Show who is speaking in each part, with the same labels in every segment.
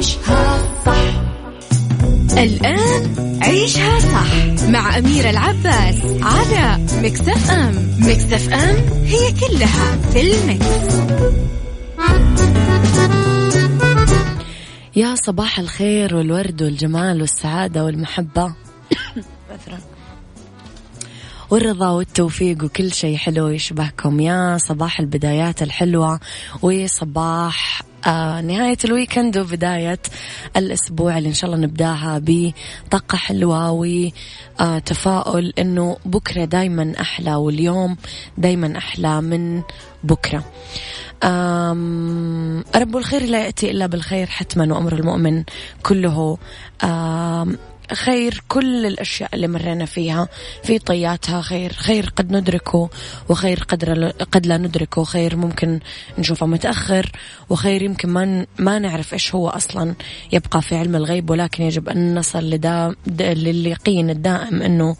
Speaker 1: عيشها صح.
Speaker 2: الآن عيشها صح مع أميرة العباس على مكتف أم. مكتف أم هي كلها في المكس.
Speaker 3: يا صباح الخير والورد والجمال والسعادة والمحبة. والرضا والتوفيق وكل شيء حلو يشبهكم. يا صباح البدايات الحلوة وصباح آه نهاية الويكند وبداية الأسبوع اللي إن شاء الله نبداها بطاقة حلوة وتفاؤل إنه بكرة دايما أحلى واليوم دايما أحلى من بكرة. رب الخير لا يأتي إلا بالخير حتما وأمر المؤمن كله. خير كل الأشياء اللي مرينا فيها في طياتها خير خير قد ندركه وخير قدر قد لا ندركه خير ممكن نشوفه متأخر وخير يمكن ما ما نعرف إيش هو أصلا يبقى في علم الغيب ولكن يجب أن نصل لدا لليقين الدائم أنه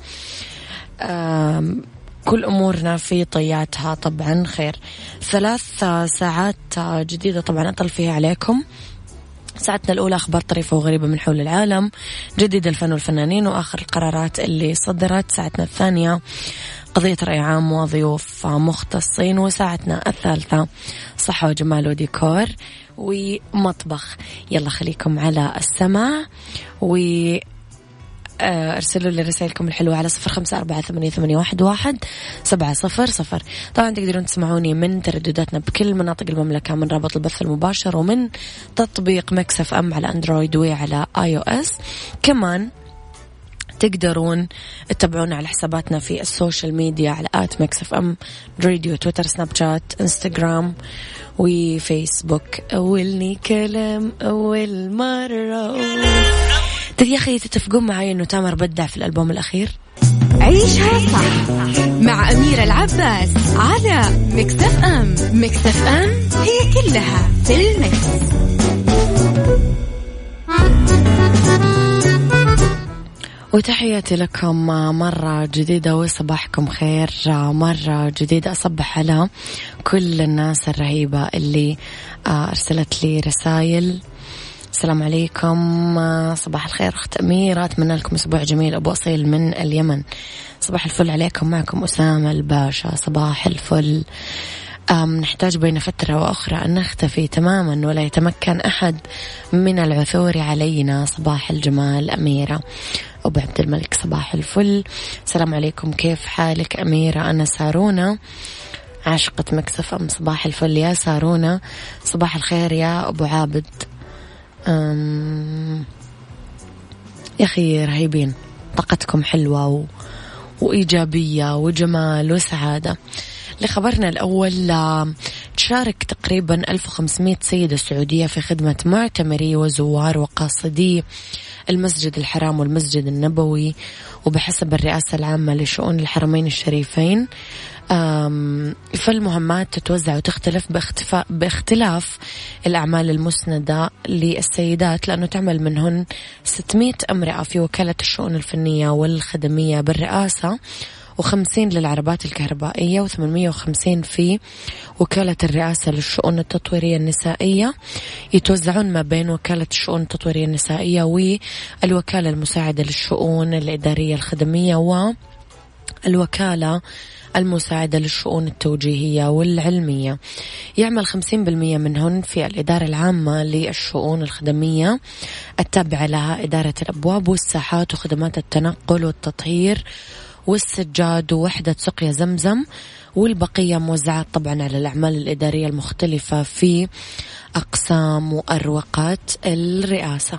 Speaker 3: كل أمورنا في طياتها طبعا خير. ثلاث ساعات جديدة طبعا أطل فيها عليكم. ساعتنا الأولى أخبار طريفة وغريبة من حول العالم جديد الفن والفنانين وآخر القرارات اللي صدرت. ساعتنا الثانية قضية رأي عام وضيوف مختصين وساعتنا الثالثة صحة وجمال وديكور ومطبخ. يلا خليكم على السماع و أرسلوا لي رسائلكم الحلوة على صفر خمسة أربعة ثمانية, ثمانية واحد, واحد سبعة صفر صفر. طبعا تقدرون تسمعوني من تردداتنا بكل مناطق المملكة من رابط البث المباشر ومن تطبيق ميكس أف أم على أندرويد وعلى آي أو إس. كمان تقدرون تتابعونا على حساباتنا في ال social media على at ميكس إف إم راديو تويتر سناب شات إنستغرام وفيسبوك. أولني كلام أول مرة يا أخي تتفقون معي أنه تامر بدع في الألبوم الأخير؟
Speaker 2: عيشها صح مع أميرة العباس على ميكس أف أم. ميكس أم هي كلها في المكس.
Speaker 3: وتحياتي لكم مرة جديدة وصباحكم خير. مرة جديدة أصبح على كل الناس الرهيبة اللي أرسلت لي رسائل السلام عليكم. صباح الخير أخت أميرة أتمنى لكم أسبوع جميل أبو أصيل من اليمن. صباح الفل عليكم. معكم أسامة الباشا. صباح الفل. نحتاج بين فترة وأخرى أن نختفي تماما ولا يتمكن أحد من العثور علينا. صباح الجمال أميرة. أبو عبد الملك صباح الفل. السلام عليكم. كيف حالك أميرة؟ أنا سارونا. عاشقة مكسف أم. صباح الفل يا سارونا. صباح الخير يا أبو عابد. أم يا أخي رهيبين. طاقتكم حلوة و... وإيجابية وجمال وسعادة. لخبرنا الأول تشارك تقريبا 1500 سيدة سعودية في خدمة معتمري وزوار وقاصدي المسجد الحرام والمسجد النبوي وبحسب الرئاسة العامة لشؤون الحرمين الشريفين فالمهمات تتوزع وتختلف باختفاء باختلاف الأعمال المسندة للسيدات لأنه تعمل منهن 600 أمرأة في وكالة الشؤون الفنية والخدمية بالرئاسة وخمسين للعربات الكهربائية وثمانمية وخمسين في وكالة الرئاسة للشؤون التطويرية النسائية. يتوزعون ما بين وكالة الشؤون التطويرية النسائية والوكالة المساعدة للشؤون الإدارية الخدمية و الوكالة المساعدة للشؤون التوجيهية والعلمية. يعمل 50% منهن في الإدارة العامة للشؤون الخدمية التابعة لها إدارة الأبواب والساحات وخدمات التنقل والتطهير والسجاد ووحدة سقيا زمزم والبقية موزعات طبعا على الأعمال الإدارية المختلفة في أقسام وأروقات الرئاسة.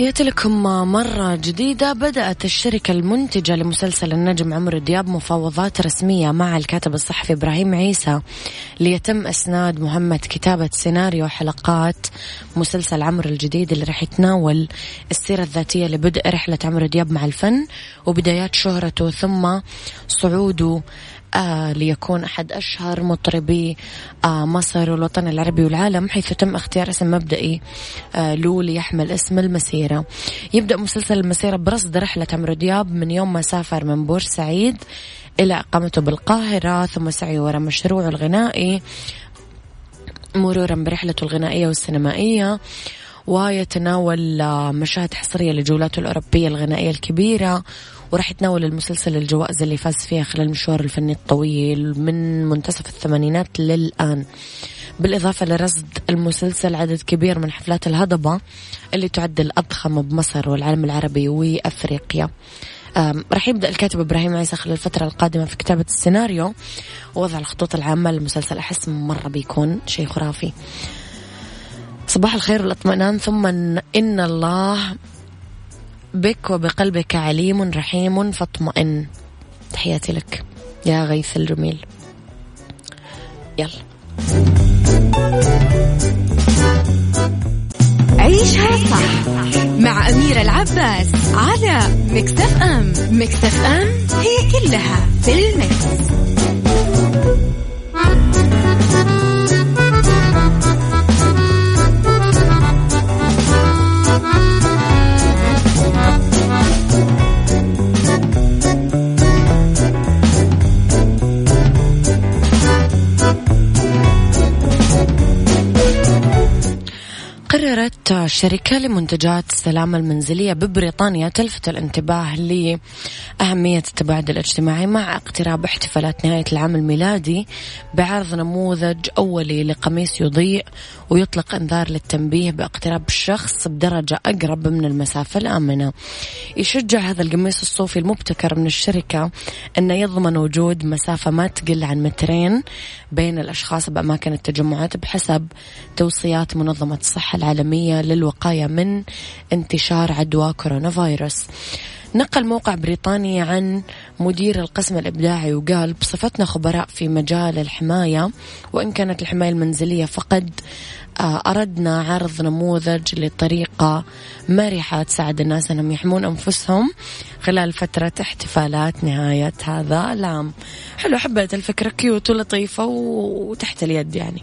Speaker 3: تحياتي لكم مرة جديدة. بدأت الشركة المنتجة لمسلسل النجم عمرو دياب مفاوضات رسمية مع الكاتب الصحفي إبراهيم عيسى ليتم إسناد مهمة كتابة سيناريو حلقات مسلسل عمرو الجديد اللي راح يتناول السيرة الذاتية لبدء رحلة عمرو دياب مع الفن وبدايات شهرته ثم صعوده آه ليكون أحد أشهر مطربي آه مصر والوطن العربي والعالم حيث تم اختيار اسم مبدئي آه له ليحمل اسم المسيرة. يبدأ مسلسل المسيرة برصد رحلة عمرو دياب من يوم ما سافر من بورسعيد إلى إقامته بالقاهرة ثم سعي وراء مشروعه الغنائي مرورا برحلته الغنائية والسينمائية ويتناول آه، مشاهد حصرية لجولاته الأوروبية الغنائية الكبيرة وراح يتناول المسلسل الجوائز اللي فاز فيها خلال المشوار الفني الطويل من منتصف الثمانينات للآن. بالإضافة لرصد المسلسل عدد كبير من حفلات الهضبة اللي تعد الأضخم بمصر والعالم العربي وأفريقيا. راح يبدأ الكاتب إبراهيم عيسى خلال الفترة القادمة في كتابة السيناريو. ووضع الخطوط العامة للمسلسل أحس مرة بيكون شيء خرافي. صباح الخير والإطمئنان ثم إن الله. بك وبقلبك عليم رحيم فاطمئن. تحياتي لك يا غيث الجميل. يلا.
Speaker 2: عيشها صح مع أميرة العباس على مكتف أم. مكتف أم هي كلها في المكس.
Speaker 3: شركة لمنتجات السلامة المنزلية ببريطانيا تلفت الانتباه لأهمية التباعد الاجتماعي مع اقتراب احتفالات نهاية العام الميلادي بعرض نموذج أولي لقميص يضيء ويطلق أنذار للتنبيه باقتراب الشخص بدرجة أقرب من المسافة الآمنة. يشجع هذا القميص الصوفي المبتكر من الشركة أنه يضمن وجود مسافة ما تقل عن مترين بين الأشخاص بأماكن التجمعات بحسب توصيات منظمة الصحة العالمية للوقاية من انتشار عدوى كورونا فيروس نقل موقع بريطاني عن مدير القسم الإبداعي وقال بصفتنا خبراء في مجال الحماية وإن كانت الحماية المنزلية فقد آه، أردنا عرض نموذج لطريقة مرحة تساعد الناس أنهم يحمون أنفسهم خلال فترة احتفالات نهاية هذا العام. حلو حبيت الفكرة. كيوت ولطيفة وتحت اليد يعني.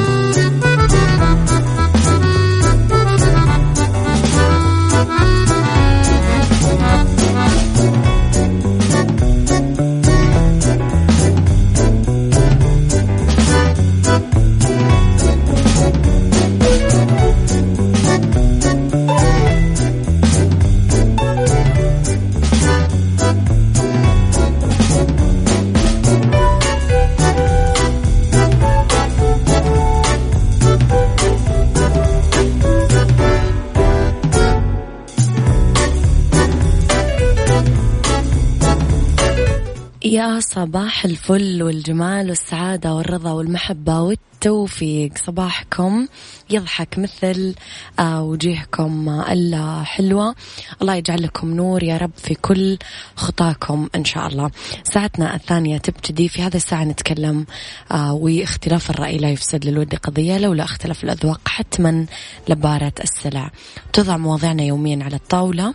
Speaker 3: يا صباح الفل والجمال والسعادة والرضا والمحبة والتوفيق. صباحكم يضحك مثل آه، وجيهكم الحلوة. الله يجعل لكم نور يا رب في كل خطاكم إن شاء الله. ساعتنا الثانية تبتدي في هذا الساعة نتكلم آه، واختلاف الرأي لا يفسد للود قضية لولا اختلاف الأذواق حتما لبارة السلع. تضع مواضيعنا يوميا على الطاولة.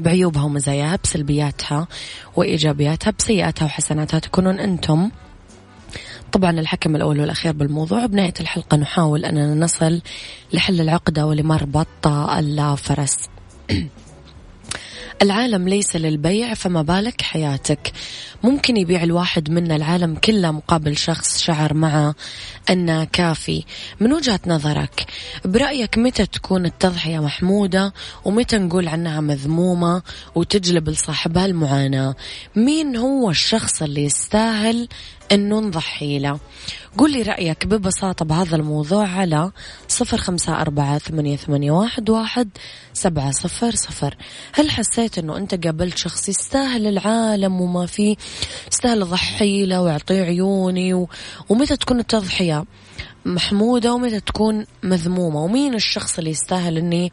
Speaker 3: بعيوبها ومزاياها بسلبياتها وإيجابياتها بسيئاتها وحسناتها. تكونون أنتم. طبعا الحكم الأول والأخير بالموضوع بنهاية الحلقة نحاول أننا نصل لحل العقدة ولمربط الفرس. العالم ليس للبيع فما بالك حياتك؟ ممكن يبيع الواحد منا العالم كله مقابل شخص شعر معه أنه كافي. من وجهة نظرك برأيك متى تكون التضحية محمودة؟ ومتى نقول عنها مذمومة؟ وتجلب لصاحبها المعاناة. مين هو الشخص اللي يستاهل أنه نضحي له. قول لي رأيك ببساطة بهذا الموضوع على صفر خمسة أربعة ثمانية, ثمانية واحد, واحد سبعة صفر صفر. هل حسيت أنه أنت قابلت شخص يستاهل العالم وما فيه؟ يستاهل أضحي له ويعطيه عيوني و... ومتى تكون التضحية؟ محمودة ومتى تكون مذمومة؟ ومين الشخص اللي يستاهل أني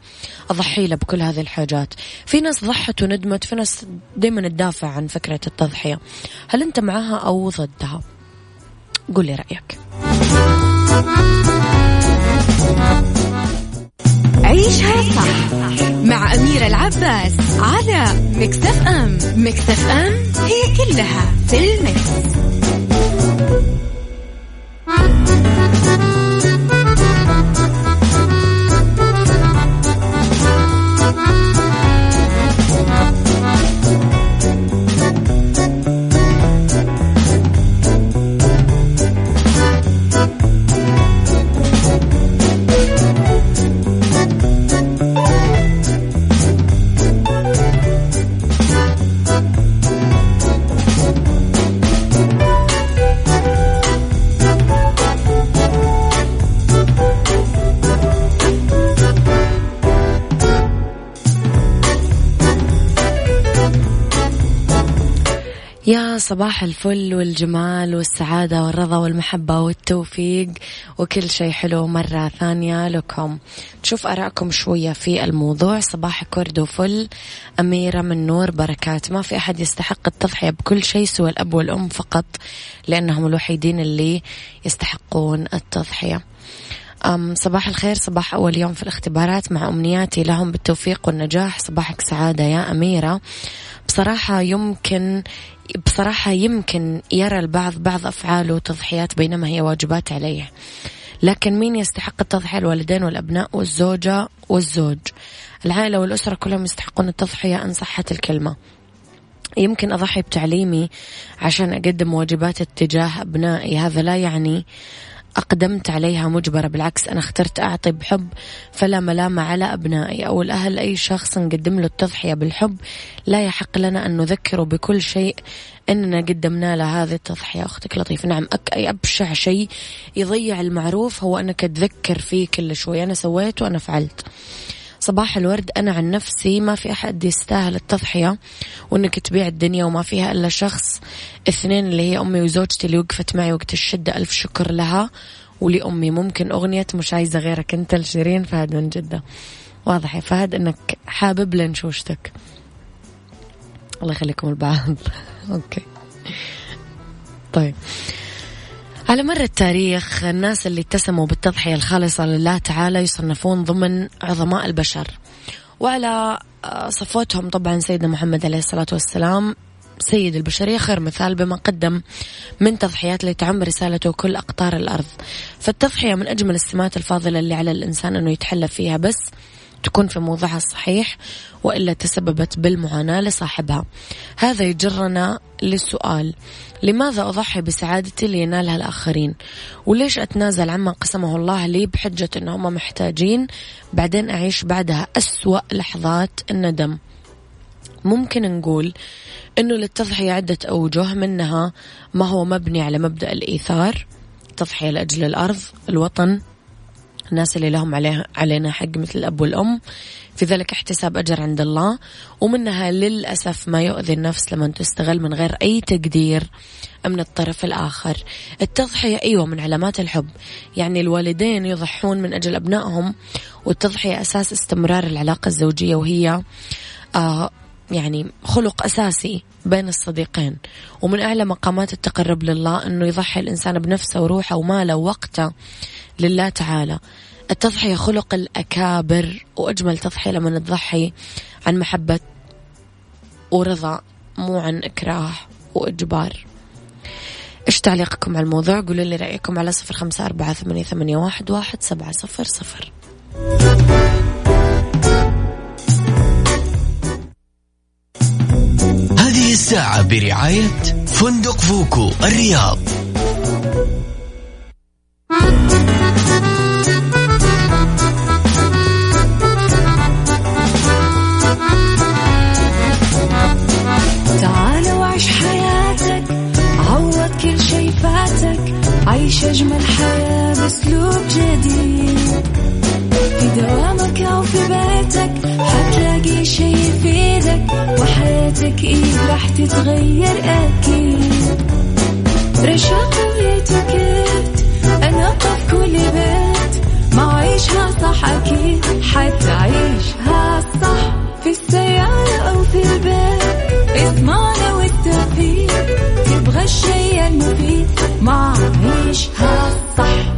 Speaker 3: أضحي له بكل هذه الحاجات؟ في ناس ضحت وندمت في ناس دايما تدافع عن فكرة التضحية. هل أنت معها أو ضدها؟ قول لي رأيك.
Speaker 2: عيشها صح مع أميرة العباس على مكتف أم. مكتف أم هي كلها في المكس.
Speaker 3: يا صباح الفل والجمال والسعادة والرضا والمحبة والتوفيق وكل شيء حلو مرة ثانية لكم. نشوف أراءكم شوية في الموضوع. صباحك ورد وفل. أميرة من نور بركات. ما في أحد يستحق التضحية بكل شيء سوى الأب والأم فقط لأنهم الوحيدين اللي يستحقون التضحية. صباح الخير صباح أول يوم في الاختبارات مع أمنياتي لهم بالتوفيق والنجاح. صباحك سعادة يا أميرة. بصراحة يمكن بصراحة يمكن يرى البعض بعض أفعاله وتضحيات بينما هي واجبات عليه. لكن مين يستحق التضحية؟ الوالدين والأبناء والزوجة والزوج. العائلة والأسرة كلهم يستحقون التضحية إن صحت الكلمة. يمكن أضحي بتعليمي عشان أقدم واجبات اتجاه أبنائي. هذا لا يعني أقدمت عليها مجبرة بالعكس أنا اخترت أعطي بحب فلا ملامة على أبنائي أو الأهل. أي شخص نقدم له التضحية بالحب لا يحق لنا أن نذكره بكل شيء أننا قدمنا له هذه التضحية. أختك لطيفة. نعم أي أبشع شيء يضيع المعروف هو أنك تذكر فيه كل شوي. أنا سويت وأنا فعلت. صباح الورد. أنا عن نفسي ما في أحد يستاهل التضحية وإنك تبيع الدنيا وما فيها إلا شخص. اثنين اللي هي أمي وزوجتي اللي وقفت معي وقت الشدة. ألف شكر لها ولأمي. ممكن أغنية مش عايزة غيرك. أنت لشيرين فهد من جدة. واضح يا فهد أنك حابب لنشوشتك. الله يخليكم البعض. أوكي. طيب. على مر التاريخ الناس اللي اتسموا بالتضحية الخالصة لله تعالى يصنفون ضمن عظماء البشر. وعلى آه، صفوتهم طبعا سيدنا محمد عليه الصلاة والسلام سيد البشرية خير مثال بما قدم من تضحيات لتعم رسالته كل أقطار الأرض. فالتضحية من أجمل السمات الفاضلة اللي على الإنسان أنه يتحلى فيها. بس تكون في موضعها الصحيح وإلا تسببت بالمعاناة لصاحبها. هذا يجرنا للسؤال لماذا أضحي بسعادتي لينالها الآخرين؟ وليش أتنازل عما قسمه الله لي بحجة انهم محتاجين بعدين أعيش بعدها أسوأ لحظات الندم؟ ممكن نقول إنه للتضحية عدة أوجه منها ما هو مبني على مبدأ الإيثار تضحية لأجل الأرض، الوطن، الناس اللي لهم عليه علينا حق مثل الأب والأم. في ذلك احتساب أجر عند الله. ومنها للأسف ما يؤذي النفس لما تستغل من غير أي تقدير من الطرف الآخر. التضحية أيوة من علامات الحب. يعني الوالدين يضحون من أجل أبنائهم والتضحية أساس استمرار العلاقة الزوجية وهي آه يعني خلق أساسي بين الصديقين. ومن أعلى مقامات التقرب لله أنه يضحي الإنسان بنفسه وروحه وماله ووقته لله تعالى. التضحية خلق الأكابر وأجمل تضحية لما تضحي عن محبة ورضا مو عن إكراه وإجبار. إيش تعليقكم على الموضوع؟ قولوا لي رأيكم على صفر خمسة أربعة ثمانية, ثمانية واحد, واحد سبعة صفر صفر.
Speaker 4: هذه الساعة برعاية فندق فوكو الرياض.
Speaker 1: في بيتك حتلاقي شي يفيدك وحياتك إيه راح تتغير أكيد. رشاق ويتوكيت أنا في كل بيت ما عيشها صح أكيد حتعيشها صح في السيارة أو في البيت. اضمعنا والتوفيق تبغى الشيء المفيد ما عيشها صح.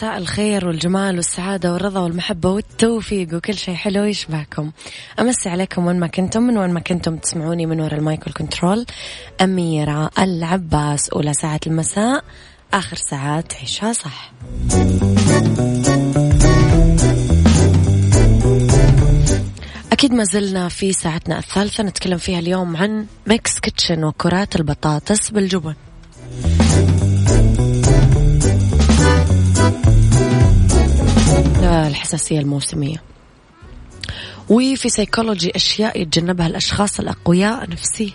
Speaker 3: مساء الخير والجمال والسعادة والرضا والمحبة والتوفيق وكل شيء حلو يشبهكم. أمسي عليكم وين ما كنتم من وين ما كنتم تسمعوني من وراء ال mic وال control. أميرة العباس أولى ساعة المساء آخر ساعات عيشها صح. أكيد ما زلنا في ساعتنا الثالثة نتكلم فيها اليوم عن ميكس كيتشن وكرات البطاطس بالجبن. الحساسية الموسمية. وفي سيكولوجي أشياء يتجنبها الأشخاص الأقوياء نفسيا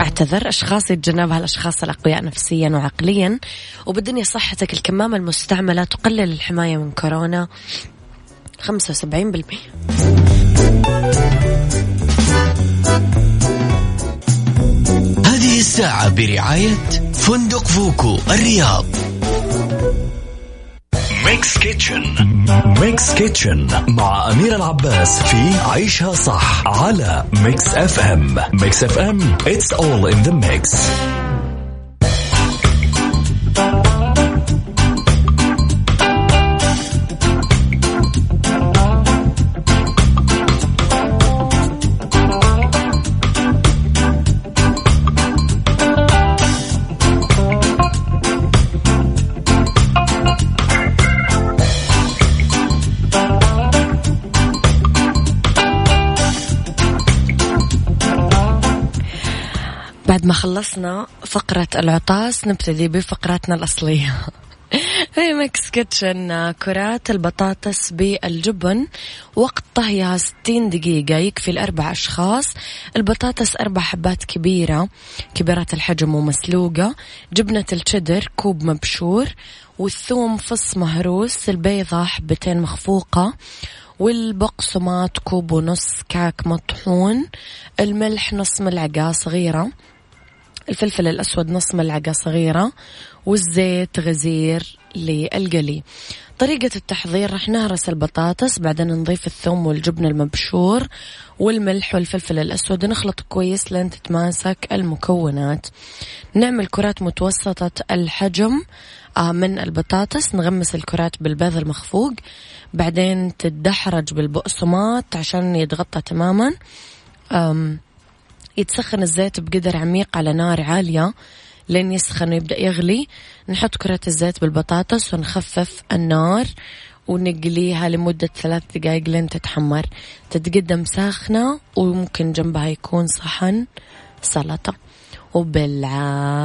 Speaker 3: أعتذر أشخاص يتجنبها الأشخاص الأقوياء نفسيا وعقليا. وبالدنيا صحتك الكمامة المستعملة تقلل الحماية من كورونا 75%
Speaker 4: برعاية فندق فوكو الرياض. ميكس كيتشن ميكس كيتشن مع أميرة العباس في عيشها صح على ميكس اف ام ميكس اف ام it's all in the mix.
Speaker 3: بعد ما خلصنا فقرة العطاس نبتدي بفقراتنا الأصلية. في ميكس كيتشن كرات البطاطس بالجبن وقت طهيها 60 دقيقة يكفي لأربع أشخاص. البطاطس أربع حبات كبيرة كبيرات الحجم ومسلوقة. جبنة الشيدر كوب مبشور. والثوم فص مهروس البيضة حبتين مخفوقة. والبقسماط كوب ونص كعك مطحون. الملح نص ملعقة صغيرة. الفلفل الأسود نص ملعقة صغيرة والزيت غزير للقلي. طريقة التحضير راح نهرس البطاطس بعدين نضيف الثوم والجبن المبشور والملح والفلفل الأسود نخلط كويس لين تتماسك المكونات. نعمل كرات متوسطة الحجم آه، من البطاطس نغمس الكرات بالبيض المخفوق بعدين تدحرج بالبقسماط عشان يتغطى تماما. يتسخن الزيت بقدر عميق على نار عالية لين يسخن ويبدأ يغلي. نحط كرات الزيت بالبطاطس ونخفف النار ونقليها لمدة ثلاث دقايق لين تتحمر. تتقدم ساخنة وممكن جنبها يكون صحن سلطة. وبالعافية.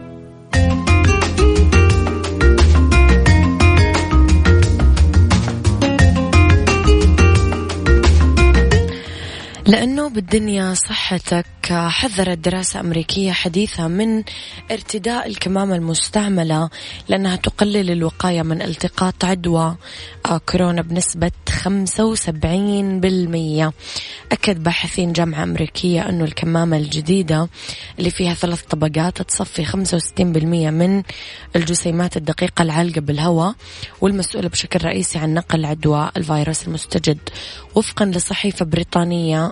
Speaker 3: لأنه بالدنيا صحتك. حذرت دراسة أمريكية حديثة من ارتداء الكمامة المستعملة لأنها تقلل الوقاية من التقاط عدوى. آه، كورونا بنسبة 75% أكد باحثين جامعة أمريكية أنه الكمامة الجديدة اللي فيها ثلاث طبقات تصفي 65% من الجسيمات الدقيقة العالقة بالهواء والمسؤولة بشكل رئيسي عن نقل عدوى الفيروس المستجد. وفقا لصحيفة بريطانية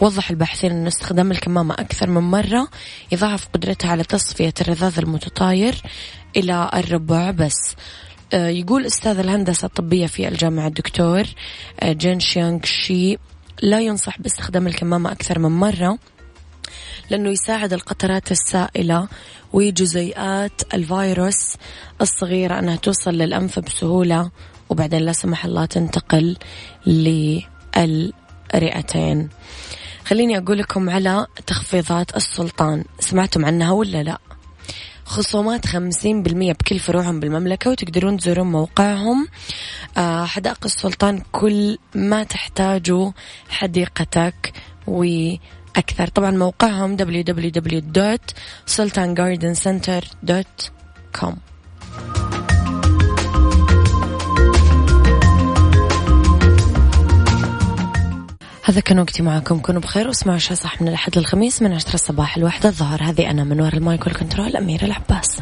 Speaker 3: وضح الباحثين أن استخدام الكمامة أكثر من مرة يضاعف قدرتها على تصفية الرذاذ المتطاير إلى الربع بس. آه، يقول أستاذ الهندسة الطبية في الجامعة الدكتور آه، جين شيانغ شي لا ينصح باستخدام الكمامة أكثر من مرة لأنه يساعد القطرات السائلة وجزيئات الفيروس الصغيرة أنها توصل للأنف بسهولة وبعدين لا سمح الله تنتقل للرئتين خليني أقول لكم على تخفيضات السلطان. سمعتم عنها ولا لا؟ خصومات خمسين بالمية بكل فروعهم بالمملكة وتقدرون تزورون موقعهم. آه، حدائق السلطان كل ما تحتاجوا حديقتك وأكثر. طبعا موقعهم www.sultangardencenter.com هذا كان وقتي معكم. كونوا بخير واسمعوا شو صح من الأحد للخميس من عشرة الصباح الواحدة الظهر. هذه أنا من وراء المايك والكنترول أميرة العباس.